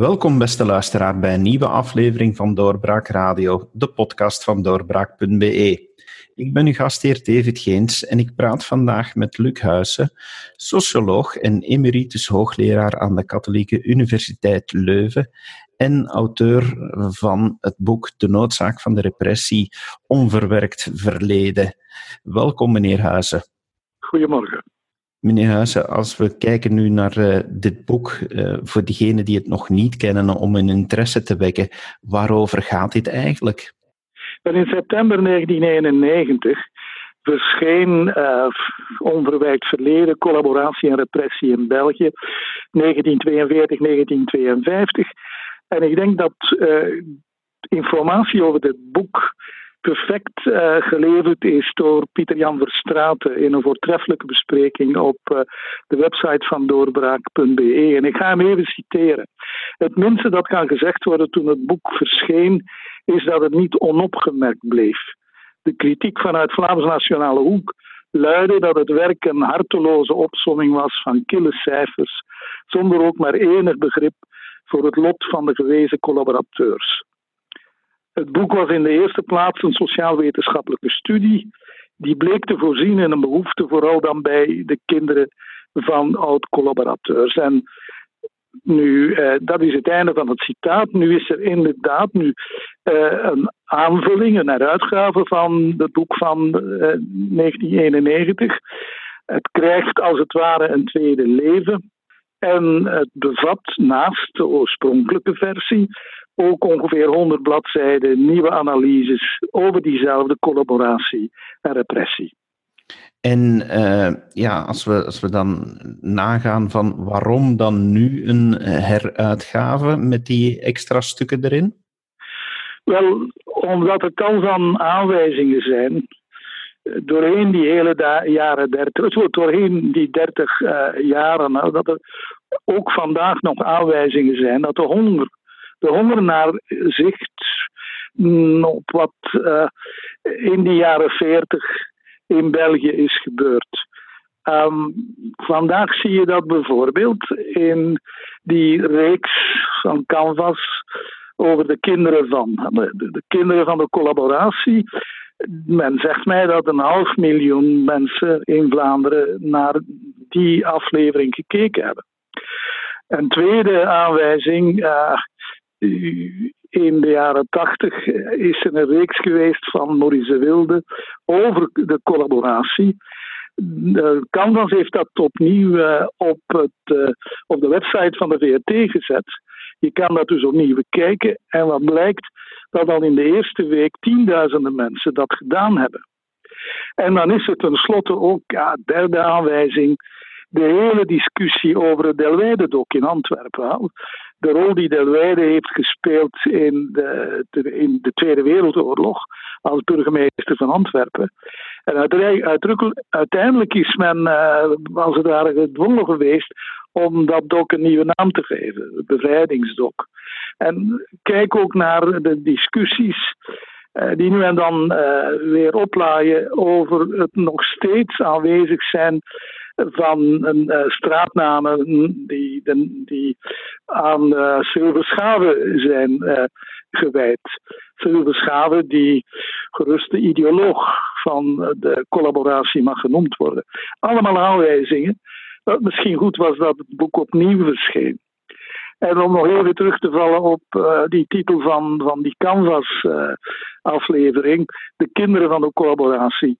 Welkom, beste luisteraar, bij een nieuwe aflevering van Doorbraak Radio, de podcast van doorbraak.be. Ik ben uw gastheer David Geens en ik praat vandaag met Luc Huysen, socioloog en emeritus hoogleraar aan de Katholieke Universiteit Leuven en auteur van het boek De noodzaak van de repressie, onverwerkt verleden. Welkom, meneer Huysen. Goedemorgen. Meneer Huizen, als we kijken nu naar uh, dit boek, uh, voor diegenen die het nog niet kennen, om hun interesse te wekken, waarover gaat dit eigenlijk? in september 1991 verscheen uh, Onverwijkt Verleden, Collaboratie en Repressie in België, 1942-1952. En ik denk dat informatie over dit boek perfect uh, geleverd is door Pieter Jan Verstraeten in een voortreffelijke bespreking op uh, de website van doorbraak.be. En ik ga hem even citeren. Het minste dat kan gezegd worden toen het boek verscheen, is dat het niet onopgemerkt bleef. De kritiek vanuit Vlaams Nationale Hoek luidde dat het werk een harteloze opsomming was van kille cijfers, zonder ook maar enig begrip voor het lot van de gewezen collaborateurs. Het boek was in de eerste plaats een sociaal-wetenschappelijke studie. Die bleek te voorzien in een behoefte, vooral dan bij de kinderen van oud-collaborateurs. En nu, eh, dat is het einde van het citaat. Nu is er inderdaad nu eh, een aanvulling, een heruitgave van het boek van eh, 1991. Het krijgt als het ware een tweede leven. En het bevat naast de oorspronkelijke versie ook ongeveer 100 bladzijden nieuwe analyses over diezelfde collaboratie en repressie. En uh, ja, als we, als we dan nagaan van waarom dan nu een heruitgave met die extra stukken erin? Wel, omdat er tal van aanwijzingen zijn doorheen die hele jaren 30, doorheen die 30 uh, eh, jaren, dat er ook vandaag nog aanwijzingen zijn dat de honger de honger naar zicht mm, op wat uh, in de jaren 40 in België is gebeurd. Um, vandaag zie je dat bijvoorbeeld in die reeks van Canvas over de kinderen van, de, de kinderen van de collaboratie. Men zegt mij dat een half miljoen mensen in Vlaanderen naar die aflevering gekeken hebben. Een tweede aanwijzing, uh, in de jaren tachtig is er een reeks geweest van Maurice Wilde over de collaboratie. Canvas heeft dat opnieuw eh, op, het, eh, op de website van de VRT gezet. Je kan dat dus opnieuw bekijken. En wat blijkt, dat al in de eerste week tienduizenden mensen dat gedaan hebben. En dan is er tenslotte ook, ja, derde aanwijzing, de hele discussie over het Delweide-dok in Antwerpen de rol die Delwijde heeft gespeeld in de, in de Tweede Wereldoorlog als burgemeester van Antwerpen. En uiteindelijk is men als het ware gedwongen geweest om dat dok een nieuwe naam te geven, het bevrijdingsdok. En kijk ook naar de discussies uh, die nu en dan uh, weer oplaaien over het nog steeds aanwezig zijn van een uh, straatnamen die, die aan uh, Schave zijn uh, gewijd. Schave, die gerust de ideoloog van de collaboratie mag genoemd worden. Allemaal aanwijzingen dat misschien goed was dat het boek opnieuw verscheen. En om nog even terug te vallen op die titel van, van die Canvas-aflevering, De Kinderen van de Collaboratie.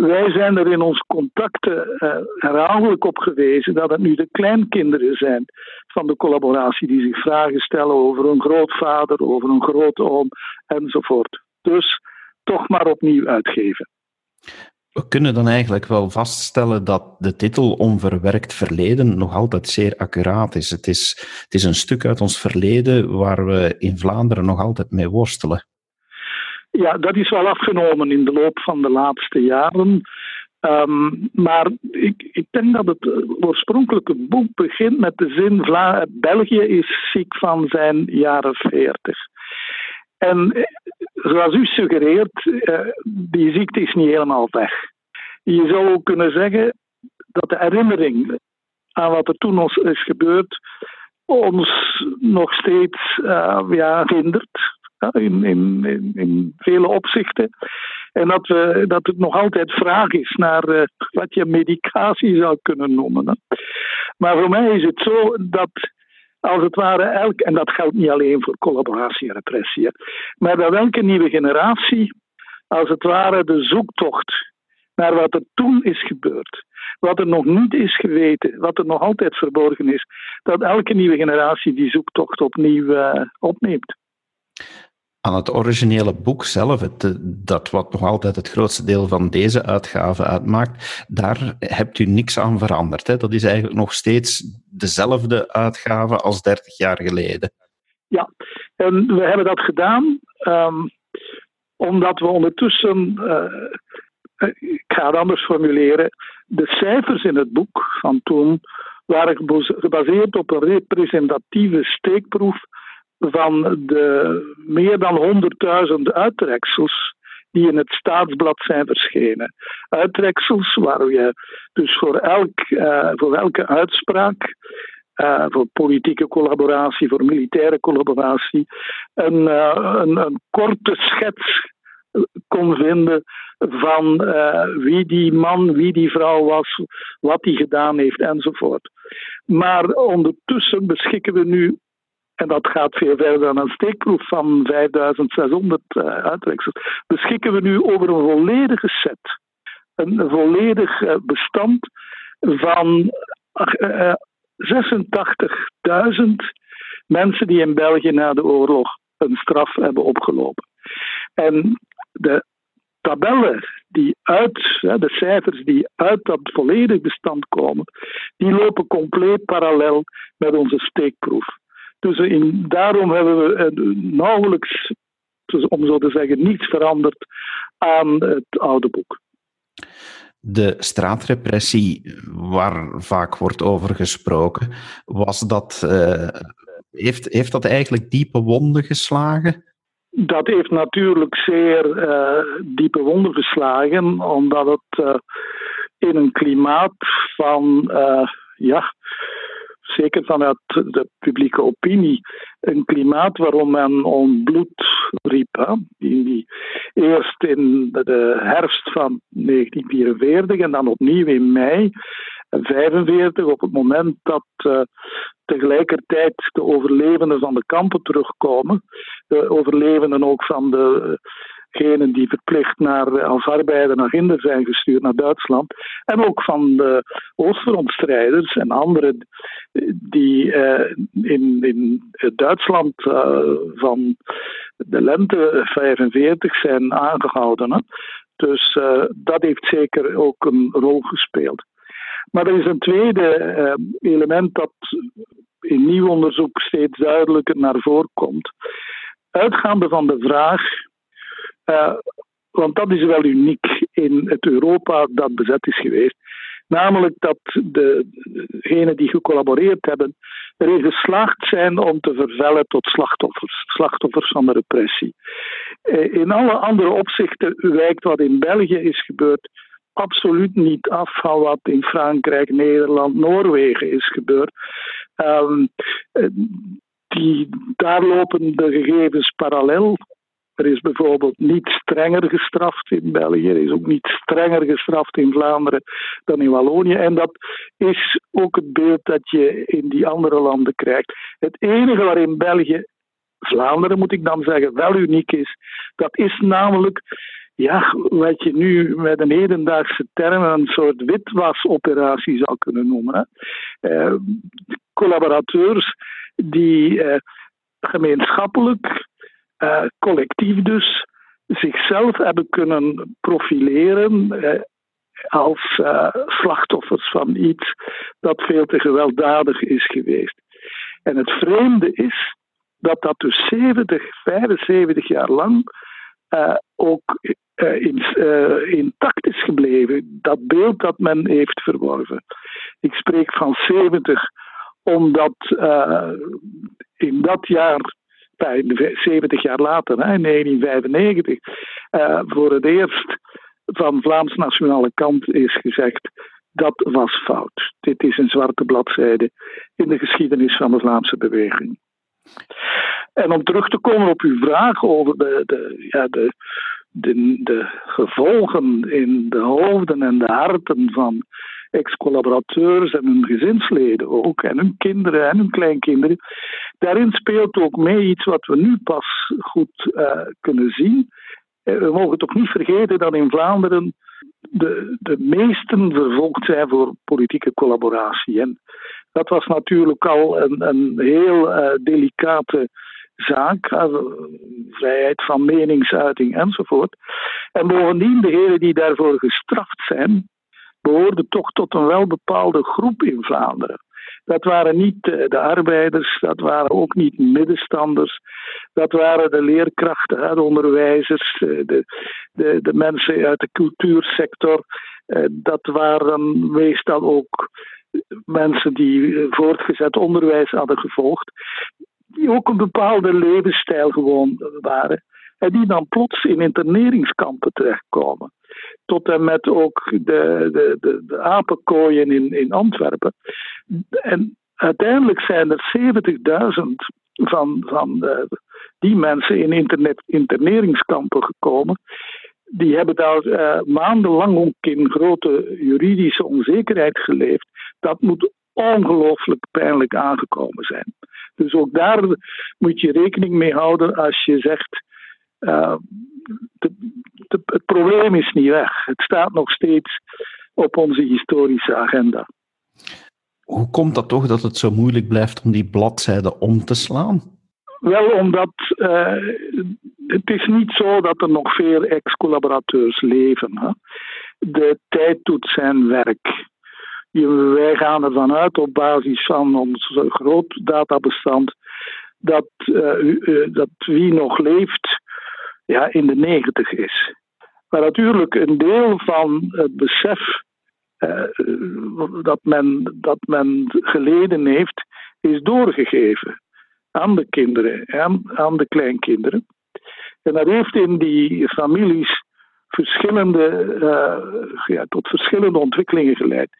Wij zijn er in onze contacten uh, herhaaldelijk op gewezen dat het nu de kleinkinderen zijn van de collaboratie die zich vragen stellen over een grootvader, over een grootoom enzovoort. Dus toch maar opnieuw uitgeven. We kunnen dan eigenlijk wel vaststellen dat de titel Onverwerkt Verleden nog altijd zeer accuraat is. Het is, het is een stuk uit ons verleden waar we in Vlaanderen nog altijd mee worstelen. Ja, dat is wel afgenomen in de loop van de laatste jaren. Um, maar ik, ik, denk dat het oorspronkelijke boek begint met de zin: België is ziek van zijn jaren 40. En eh, zoals u suggereert, uh, die ziekte is niet helemaal weg. Je zou ook kunnen zeggen dat de herinnering aan wat er toen ons is gebeurd ons nog steeds ja, hindert. In, in, in, in, vele opzichten. En dat, we, dat het nog altijd vraag is naar uh, wat je medicatie zou kunnen noemen. Maar voor mij is het zo dat als het ware elk, en dat geldt niet alleen voor collaboratie en repressie, maar dat elke nieuwe generatie als het ware de zoektocht naar wat er toen is gebeurd, wat er nog niet is geweten, wat er nog altijd verborgen is, dat elke nieuwe generatie die zoektocht opnieuw uh, opneemt aan het originele boek zelf, het, dat wat nog altijd het grootste deel van deze uitgave uitmaakt, daar hebt u niks aan veranderd. Hè? Dat is eigenlijk nog steeds dezelfde uitgave als 30 jaar geleden. Ja, en we hebben dat gedaan um, omdat we ondertussen, uh, ik ga het anders formuleren, de cijfers in het boek van toen waren gebaseerd op een representatieve steekproef van de meer dan 100.000 uittreksels die in het staatsblad zijn verschenen. Uittreksels waar je dus voor, elk, uh, voor elke uitspraak, uh, voor politieke collaboratie, voor militaire collaboratie, een, uh, een, korte schets kon vinden van wie die man, wie die vrouw was, wat hij gedaan heeft enzovoort. Maar ondertussen beschikken we nu en dat gaat veel verder dan een steekproef van 5600 uh, eh, uittreksels, beschikken we nu over een volledige set. Een volledig uh, bestand van uh, eh, 86.000 mensen die in België na de oorlog een straf hebben opgelopen. En de tabellen die uit, de cijfers die uit dat volledig bestand komen, die lopen compleet parallel met onze steekproef. Dus in, daarom hebben we eh, nauwelijks, dus om zo te zeggen, niets veranderd aan het oude boek. De straatrepressie, waar vaak wordt over gesproken, was dat, uh, heeft, heeft dat eigenlijk diepe wonden geslagen? Dat heeft natuurlijk zeer uh, diepe wonden geslagen, omdat het uh, in een klimaat van ja, zeker vanuit de publieke opinie, een klimaat waarom men om bloed riep. Hè? Die, die, eerst in de herfst van 1944 en dan opnieuw in mei 1945, op het moment dat uh, tegelijkertijd de overlevenden van de kampen terugkomen, de overlevenden ook van de degenen die verplicht naar, eh, als arbeider naar Ginder zijn gestuurd naar Duitsland. En ook van de Oostfrontstrijders en anderen die uh, in, in Duitsland uh, van de lente 45 zijn aangehouden. Dus uh, dat heeft zeker ook een rol gespeeld. Maar er is een tweede element dat in nieuw onderzoek steeds duidelijker naar voren komt. Uitgaande van de vraag uh, want dat is wel uniek in het Europa dat bezet is geweest. Namelijk dat degenen die gecollaboreerd hebben erin geslaagd zijn om te vervellen tot slachtoffers, slachtoffers van de repressie. Eh, in alle andere opzichten wijkt wat in België is gebeurd absoluut niet af van wat in Frankrijk, Nederland, Noorwegen is gebeurd. Um, die, daar lopen de gegevens parallel. Er is bijvoorbeeld niet strenger gestraft in België, er is ook niet strenger gestraft in Vlaanderen dan in Wallonië. En dat is ook het beeld dat je in die andere landen krijgt. Het enige waarin België, Vlaanderen moet ik dan zeggen, wel uniek is, dat is namelijk ja, wat je nu met een hedendaagse term een soort witwasoperatie zou kunnen noemen. Eh, collaborateurs die eh, gemeenschappelijk collectief dus zichzelf hebben kunnen profileren uh, als uh, slachtoffers van iets dat veel te gewelddadig is geweest. En het vreemde is dat dat dus 70, 75 jaar lang ook in, intact is gebleven. Dat beeld dat men heeft verworven. Ik spreek van 70 omdat in dat jaar 70 jaar later, in 1995, uh, voor het eerst van Vlaams nationale kant is gezegd dat was fout. Dit is een zwarte bladzijde in de geschiedenis van de Vlaamse beweging. En om terug te komen op uw vraag over de, de, ja, de, de, de gevolgen in de hoofden en de harten van ex-collaborateurs en hun gezinsleden ook, en hun kinderen en hun kleinkinderen. Daarin speelt ook mee iets wat we nu pas goed uh, kunnen zien. Eh, we mogen toch niet vergeten dat in Vlaanderen de, de meesten vervolgd zijn voor politieke collaboratie. En dat was natuurlijk al een, een heel uh, delicate zaak, vrijheid van meningsuiting enzovoort. En bovendien, degenen die daarvoor gestraft zijn, behoorden toch tot een welbepaalde groep in Vlaanderen. Dat waren niet de arbeiders, dat waren ook niet middenstanders, dat waren de leerkrachten, de onderwijzers, de, de, de mensen uit de cultuursector. Eh, dat waren meestal ook mensen die voortgezet onderwijs hadden gevolgd, die ook een bepaalde levensstijl gewoon waren. En die dan plots in interneringskampen terechtkomen. Tot en met ook de, de, de, de apenkooien in, in Antwerpen. En uiteindelijk zijn er 70.000 van, van de, die mensen in internet, interneringskampen gekomen. Die hebben daar uh, maandenlang ook in grote juridische onzekerheid geleefd. Dat moet ongelooflijk pijnlijk aangekomen zijn. Dus ook daar moet je rekening mee houden als je zegt. De, de, het probleem is niet weg. Het staat nog steeds op onze historische agenda. Hoe komt dat toch dat het zo moeilijk blijft om die bladzijde om te slaan? Wel, omdat uh, het is niet zo dat er nog veel ex-collaborateurs leven. Hè. De tijd doet zijn werk. Wij gaan ervan uit op basis van ons groot databestand dat, uh, dat wie nog leeft ja, in de negentig is. Maar natuurlijk een deel van het besef uh, dat, men, dat men geleden heeft, is doorgegeven aan de kinderen en aan de kleinkinderen. En dat heeft in die families verschillende, uh, ja, tot verschillende ontwikkelingen geleid.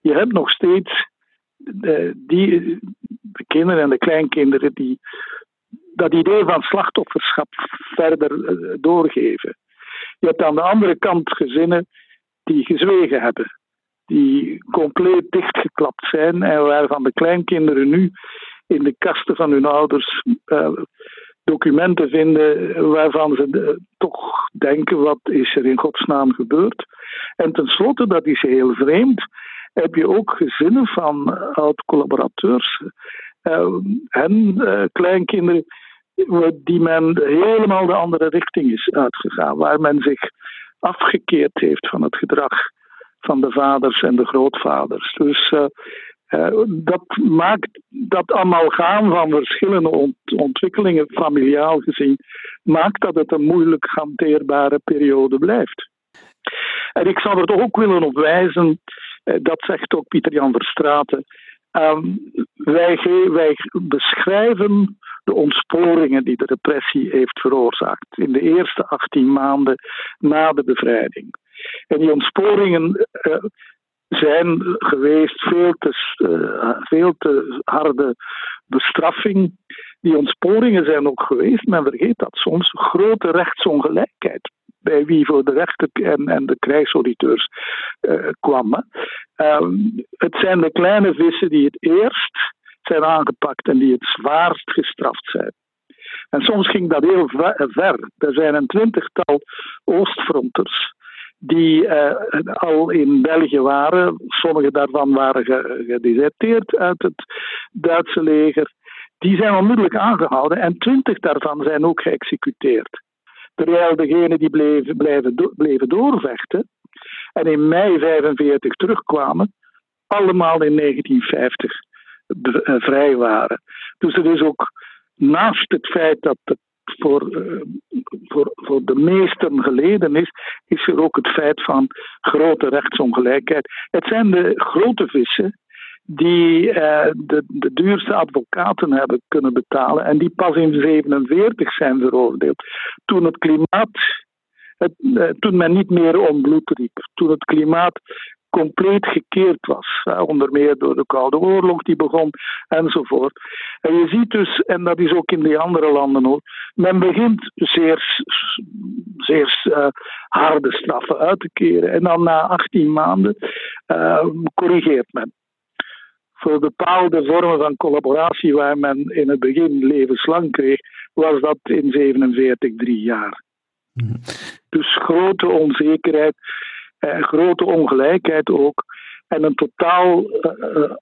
Je hebt nog steeds uh, die, de kinderen en de kleinkinderen die dat idee van slachtofferschap verder uh, doorgeven. Je hebt aan de andere kant gezinnen die gezwegen hebben, die compleet dichtgeklapt zijn en waarvan de kleinkinderen nu in de kasten van hun ouders uh, documenten vinden waarvan ze de, toch denken: wat is er in godsnaam gebeurd? En tenslotte, dat is heel vreemd, heb je ook gezinnen van oud-collaborateurs uh, en uh, kleinkinderen die men helemaal de andere richting is uitgegaan, waar men zich afgekeerd heeft van het gedrag van de vaders en de grootvaders. Dus uh, dat maakt dat amalgaam van verschillende ont ontwikkelingen, familiaal gezien, maakt dat het een moeilijk hanteerbare periode blijft. En ik zou er toch ook willen op wijzen, dat zegt ook Pieter Jan Verstraeten, um, wij, wij beschrijven de ontsporingen die de repressie heeft veroorzaakt in de eerste 18 maanden na de bevrijding. En die ontsporingen uh, zijn geweest veel te, uh, veel te harde bestraffing. Die ontsporingen zijn ook geweest, men vergeet dat soms, grote rechtsongelijkheid bij wie voor de rechter en, en de krijgsauditeurs uh, kwamen. Uh, het zijn de kleine vissen die het eerst zijn aangepakt en die het zwaarst gestraft zijn. En soms ging dat heel ver. Er zijn een twintigtal oostfronters die uh, al in België waren. Sommige daarvan waren gedeserteerd uit het Duitse leger. Die zijn onmiddellijk aangehouden en twintig daarvan zijn ook geëxecuteerd. Terwijl degenen die bleven, blijven bleven doorvechten en in mei 45 terugkwamen, allemaal in 1950 eh, vrij waren. Dus het is ook naast het feit dat het voor, uh, voor, voor de meesten geleden is, is er ook het feit van grote rechtsongelijkheid. Het zijn de grote vissen die uh, de, duurste advocaten hebben kunnen betalen en die pas in 1947 zijn veroordeeld. Toen het klimaat, het, uh, toen men niet meer om bloed riep, toen het klimaat compleet gekeerd was. onder meer door de Koude Oorlog die begon enzovoort. En je ziet dus, en dat is ook in die andere landen ook, men begint zeer, zeer harde straffen uit te keren. En dan na 18 maanden corrigeert men voor bepaalde vormen van collaboratie waar men in het begin levenslang kreeg, was dat in 47 drie jaar. Mhm. Dus grote onzekerheid, eh, grote ongelijkheid ook. En een totaal. Uh,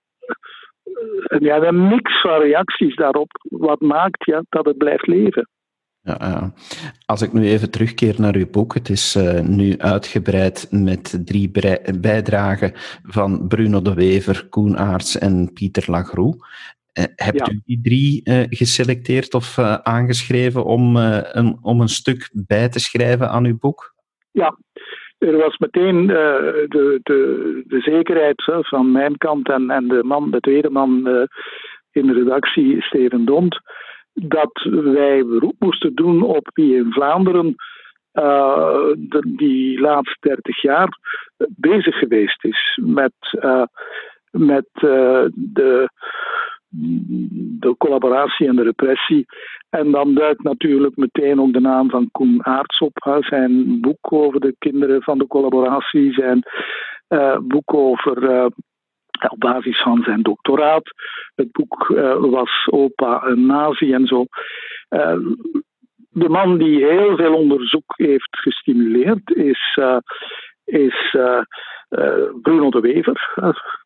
ja, een mix van reacties daarop, wat maakt ja, dat het blijft leven. Ja, als ik nu even terugkeer naar uw boek, het is uh, nu uitgebreid met drie bijdragen van Bruno de Wever, Koen Aarts en Pieter Lagroux. Uh, hebt u die drie geselecteerd of aangeschreven om, een, om een stuk bij te schrijven aan uw boek? Ja, er was meteen de, de, de zekerheid van mijn kant en, en de, man, de tweede man in de redactie, Steven Dont dat wij beroep moesten doen op wie in Vlaanderen uh, de, die laatste dertig jaar bezig geweest is met, uh, met uh, de, de collaboratie en de repressie. En dan duikt natuurlijk meteen ook de naam van Koen Aarts op. Zijn boek over de kinderen van de collaboratie, zijn boek over op basis van zijn doctoraat. Het boek uh, was Opa een nazi en zo. Uh, de man die heel veel onderzoek heeft gestimuleerd is, uh, is Bruno de Wever.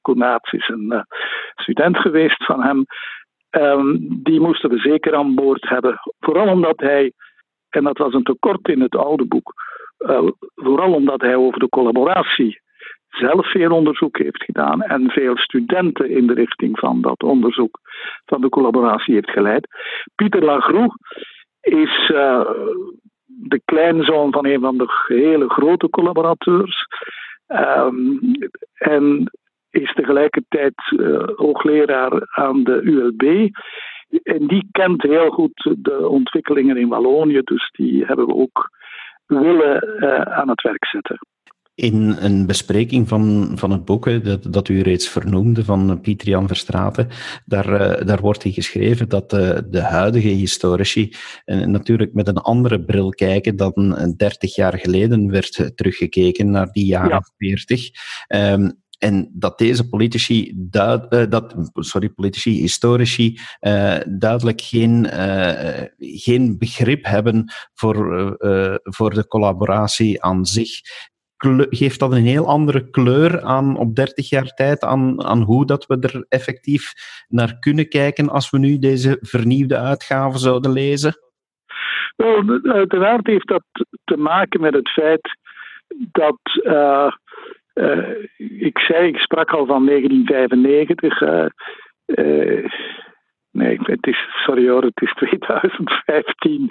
Koenaerts is een student geweest van hem. Um, die moesten we zeker aan boord hebben. Vooral omdat hij, en dat was een tekort in het oude boek, vooral omdat hij over de collaboratie zelf veel onderzoek heeft gedaan en veel studenten in de richting van dat onderzoek van de collaboratie heeft geleid. Pieter Lagroux is uh, de kleinzoon van een van de hele grote collaborateurs um, en is tegelijkertijd hoogleraar aan de ULB. En die kent heel goed de ontwikkelingen in Wallonië, dus die hebben we ook willen uh, aan het werk zetten. In een bespreking van, van het boek, dat, dat u reeds vernoemde, van Pieter Jan Verstraten, daar, uh, daar wordt hij geschreven dat de, de huidige historici uh, natuurlijk met een andere bril kijken dan 30 jaar geleden werd teruggekeken naar die jaren 40. Um, en dat deze politici, duid, uh, dat, sorry, politici, historici, uh, duidelijk geen, uh, geen begrip hebben voor, voor de collaboratie aan zich geeft dat een heel andere kleur aan op 30 jaar tijd aan, aan hoe dat we er effectief naar kunnen kijken als we nu deze vernieuwde uitgave zouden lezen? Wel, uiteraard heeft dat te maken met het feit dat. Uh, uh, ik zei, ik sprak al van 1995. Uh, Nee, het is, sorry hoor, het is 2015.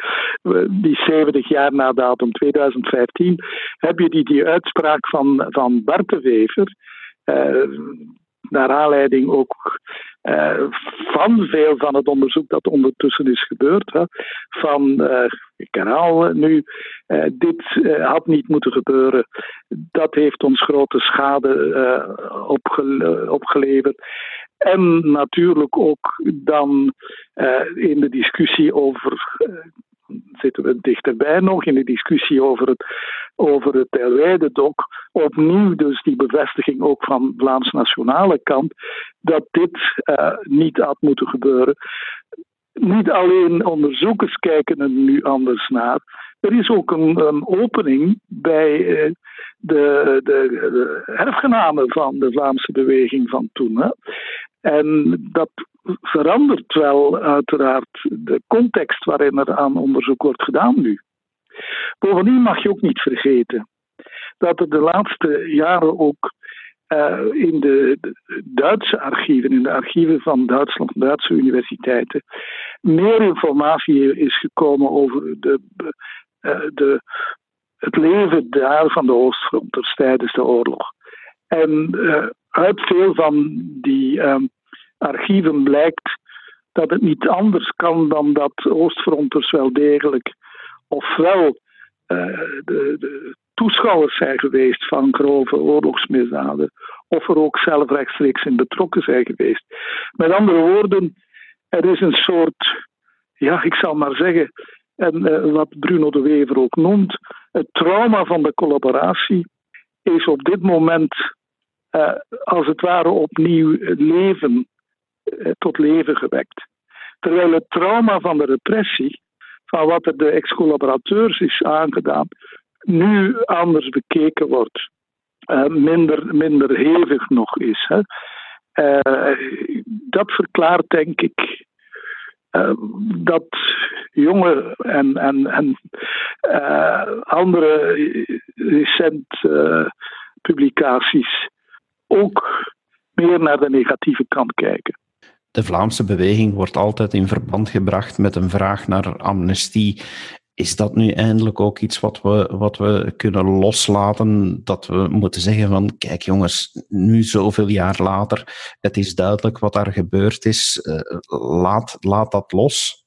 Die 70 jaar na datum 2015 heb je die, die uitspraak van, van Bart de Wever. Uh, naar aanleiding ook uh, van veel van het onderzoek dat ondertussen is gebeurd. Hè, van, uh, ik herhaal nu, uh, dit had niet moeten gebeuren. Dat heeft ons grote schade opge opgeleverd. En natuurlijk ook dan uh, in de discussie over. Uh, zitten we dichterbij nog in de discussie over het, over het. Opnieuw dus die bevestiging ook van Vlaams nationale kant dat dit uh, niet had moeten gebeuren. Niet alleen onderzoekers kijken er nu anders naar. Er is ook een, een opening bij de, de, de, erfgenamen van de Vlaamse beweging van toen. Hè. En dat verandert wel uiteraard de context waarin er aan onderzoek wordt gedaan nu. Bovendien mag je ook niet vergeten dat er de laatste jaren ook uh, in de, Duitse archieven, in de archieven van Duitsland, Duitse universiteiten, meer informatie is gekomen over de, de, het leven daar van de Oostfronters tijdens de oorlog. En uh, uit veel van die um, archieven blijkt dat het niet anders kan dan dat Oostfronters wel degelijk ofwel de, de, toeschouwers zijn geweest van grove oorlogsmisdaden, of er ook zelf rechtstreeks in betrokken zijn geweest. Met andere woorden, er is een soort, ja, ik zal maar zeggen, en wat Bruno de Wever ook noemt, het trauma van de collaboratie is op dit moment uh, als het ware opnieuw leven, uh, tot leven gewekt. Terwijl het trauma van de repressie, van wat er de ex-collaborateurs is aangedaan, nu anders bekeken wordt. Minder, minder hevig nog is. Hè. dat verklaart, denk ik, dat jonge en, en, en andere recent publicaties ook meer naar de negatieve kant kijken. De Vlaamse beweging wordt altijd in verband gebracht met een vraag naar amnestie. Is dat nu eindelijk ook iets wat we, wat we kunnen loslaten? Dat we moeten zeggen van, kijk jongens, nu zoveel jaar later, het is duidelijk wat daar gebeurd is. Uh, laat, laat dat los.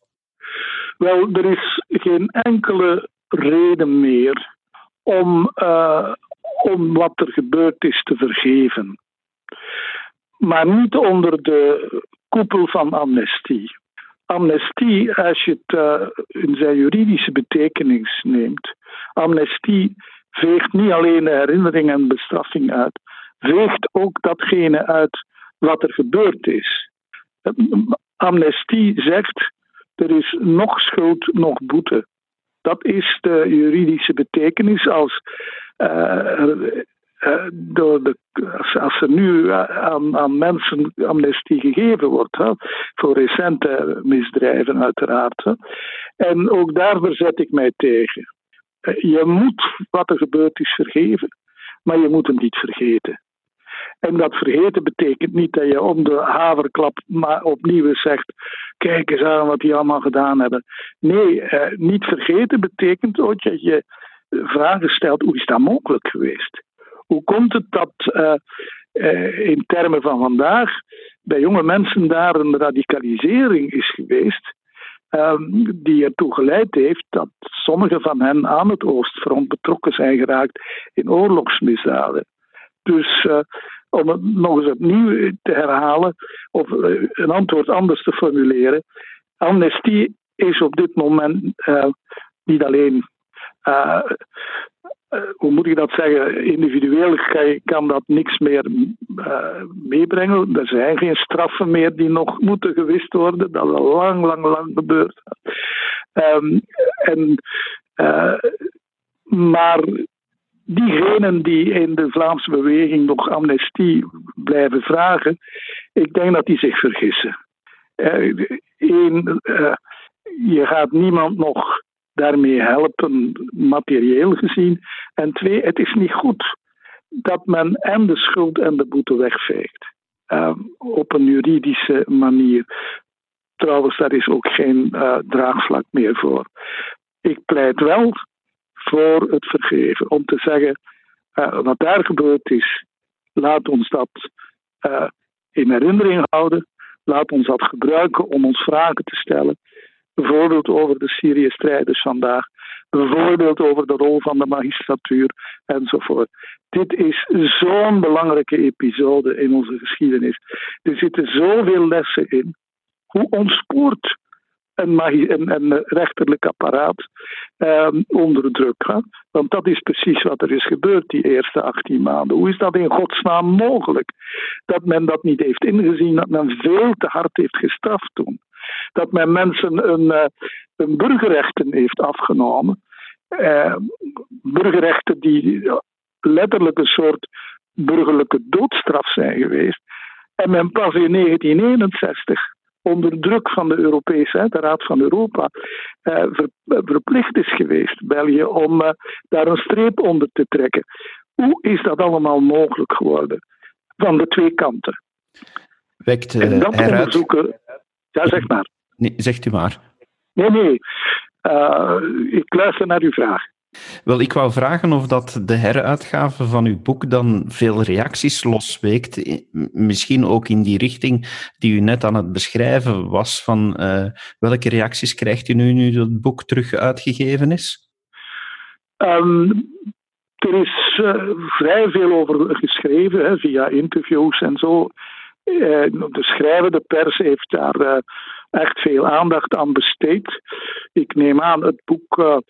Wel, er is geen enkele reden meer om, uh, om wat er gebeurd is te vergeven. Maar niet onder de koepel van amnestie. Amnestie, als je het uh, in zijn juridische betekenis neemt, amnestie veegt niet alleen de herinnering en bestraffing uit, veegt ook datgene uit wat er gebeurd is. Amnestie zegt, er is nog schuld, nog boete. Dat is de juridische betekenis als uh, door de, als, er nu aan, aan, mensen amnestie gegeven wordt, hè, voor recente misdrijven uiteraard. En ook daar verzet ik mij tegen. Je moet wat er gebeurd is vergeven, maar je moet hem niet vergeten. En dat vergeten betekent niet dat je om de haverklap maar opnieuw zegt: kijk eens aan wat die allemaal gedaan hebben. Nee, eh, niet vergeten betekent ook dat je vragen stelt: hoe is dat mogelijk geweest? Hoe komt het dat uh, uh, in termen van vandaag bij jonge mensen daar een radicalisering is geweest? Um, die ertoe geleid heeft dat sommigen van hen aan het Oostfront betrokken zijn geraakt in oorlogsmisdaden. Dus uh, om het nog eens opnieuw te herhalen, of een antwoord anders te formuleren. Amnestie is op dit moment niet alleen hoe moet ik dat zeggen? Individueel kan dat niks meer uh, meebrengen. Er zijn geen straffen meer die nog moeten gewist worden. Dat is al lang, lang, lang gebeurd. Um, en, maar diegenen die in de Vlaamse beweging nog amnestie blijven vragen, ik denk dat die zich vergissen. Eén, je gaat niemand nog daarmee helpen, materieel gezien. En twee, het is niet goed dat men en de schuld en de boete wegveegt. Uh, op een juridische manier. Trouwens, daar is ook geen uh, draagvlak meer voor. Ik pleit wel voor het vergeven. Om te zeggen, uh, wat daar gebeurd is, laat ons dat in herinnering houden. Laat ons dat gebruiken om ons vragen te stellen. Bijvoorbeeld over de Syrië-strijders vandaag. Bijvoorbeeld over de rol van de magistratuur enzovoort. Dit is zo'n belangrijke episode in onze geschiedenis. Er zitten zoveel lessen in. Hoe ontspoort een, een, een rechterlijk apparaat eh, onder druk. Hè? Want dat is precies wat er is gebeurd die eerste 18 maanden. Hoe is dat in godsnaam mogelijk? Dat men dat niet heeft ingezien, dat men veel te hard heeft gestraft toen dat men mensen een, uh, een burgerrechten heeft afgenomen. Uh, burgerrechten die letterlijk een soort burgerlijke doodstraf zijn geweest. En men pas in 1961 onder druk van de Europese, de Raad van Europa, ver, verplicht is geweest, België, om daar een streep onder te trekken. Hoe is dat allemaal mogelijk geworden? Van de twee kanten. Wekt, en dat heruit... onderzoeken ja, zeg maar. Nee, zegt u maar. Nee, nee. Uh, ik luister naar uw vraag. Wel, ik wou vragen of dat de heruitgave van uw boek dan veel reacties losweekt. Misschien ook in die richting die u net aan het beschrijven was. Van uh, welke reacties krijgt u nu, nu het boek terug uitgegeven is? Ehm, er is uh, vrij veel over geschreven, hè, via interviews en zo. Uh, de schrijvende pers heeft daar uh, echt veel aandacht aan besteed. Ik neem aan, het boek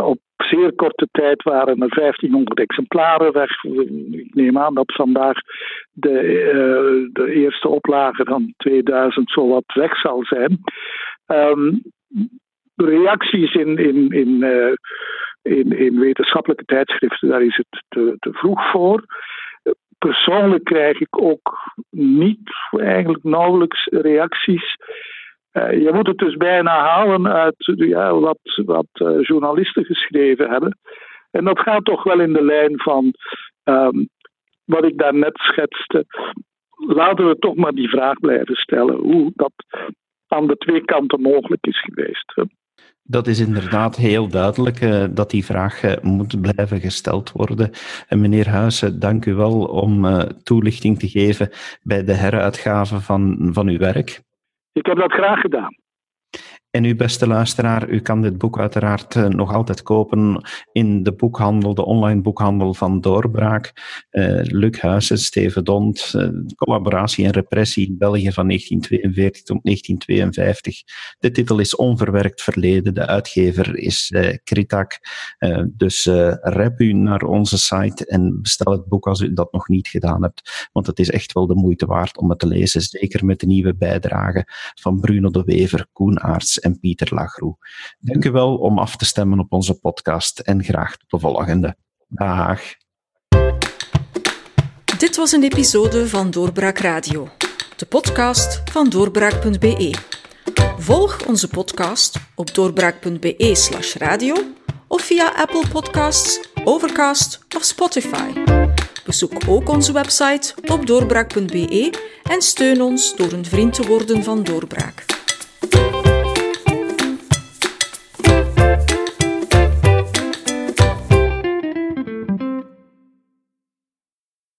op zeer korte tijd waren er 1500 exemplaren weg. Ik neem aan dat vandaag de, de eerste oplage van 2000 zo wat weg zal zijn. Um, reacties in, in, in, in, in, wetenschappelijke tijdschriften, daar is het te, te, vroeg voor. Persoonlijk krijg ik ook niet, eigenlijk nauwelijks reacties. Uh, je moet het dus bijna halen uit ja, wat, wat uh, journalisten geschreven hebben. En dat gaat toch wel in de lijn van um, wat ik daarnet schetste. Laten we toch maar die vraag blijven stellen hoe dat aan de twee kanten mogelijk is geweest. Dat is inderdaad heel duidelijk uh, dat die vraag uh, moet blijven gesteld worden. En meneer Huizen, dank u wel om toelichting te geven bij de heruitgave van, van uw werk. Ik heb dat graag gedaan. En uw beste luisteraar, u kan dit boek uiteraard uh, nog altijd kopen in de boekhandel, de online boekhandel van Doorbraak. Uh, Luc Steven Dont, uh, Collaboratie en Repressie in België van 1942 tot 1952. De titel is Onverwerkt Verleden, de uitgever is Kritak. dus rep u naar onze site en bestel het boek als u dat nog niet gedaan hebt, want het is echt wel de moeite waard om het te lezen, zeker met de nieuwe bijdrage van Bruno de Wever, Koen Aarts en Pieter Lagroe. Dank u wel om af te stemmen op onze podcast en graag tot de volgende. Dag. Dit was een episode van Doorbraak Radio, de podcast van doorbraak.be. Volg onze podcast op doorbraak.be/slash radio of via Apple Podcasts, Overcast of Spotify. Bezoek ook onze website op doorbraak.be en steun ons door een vriend te worden van Doorbraak.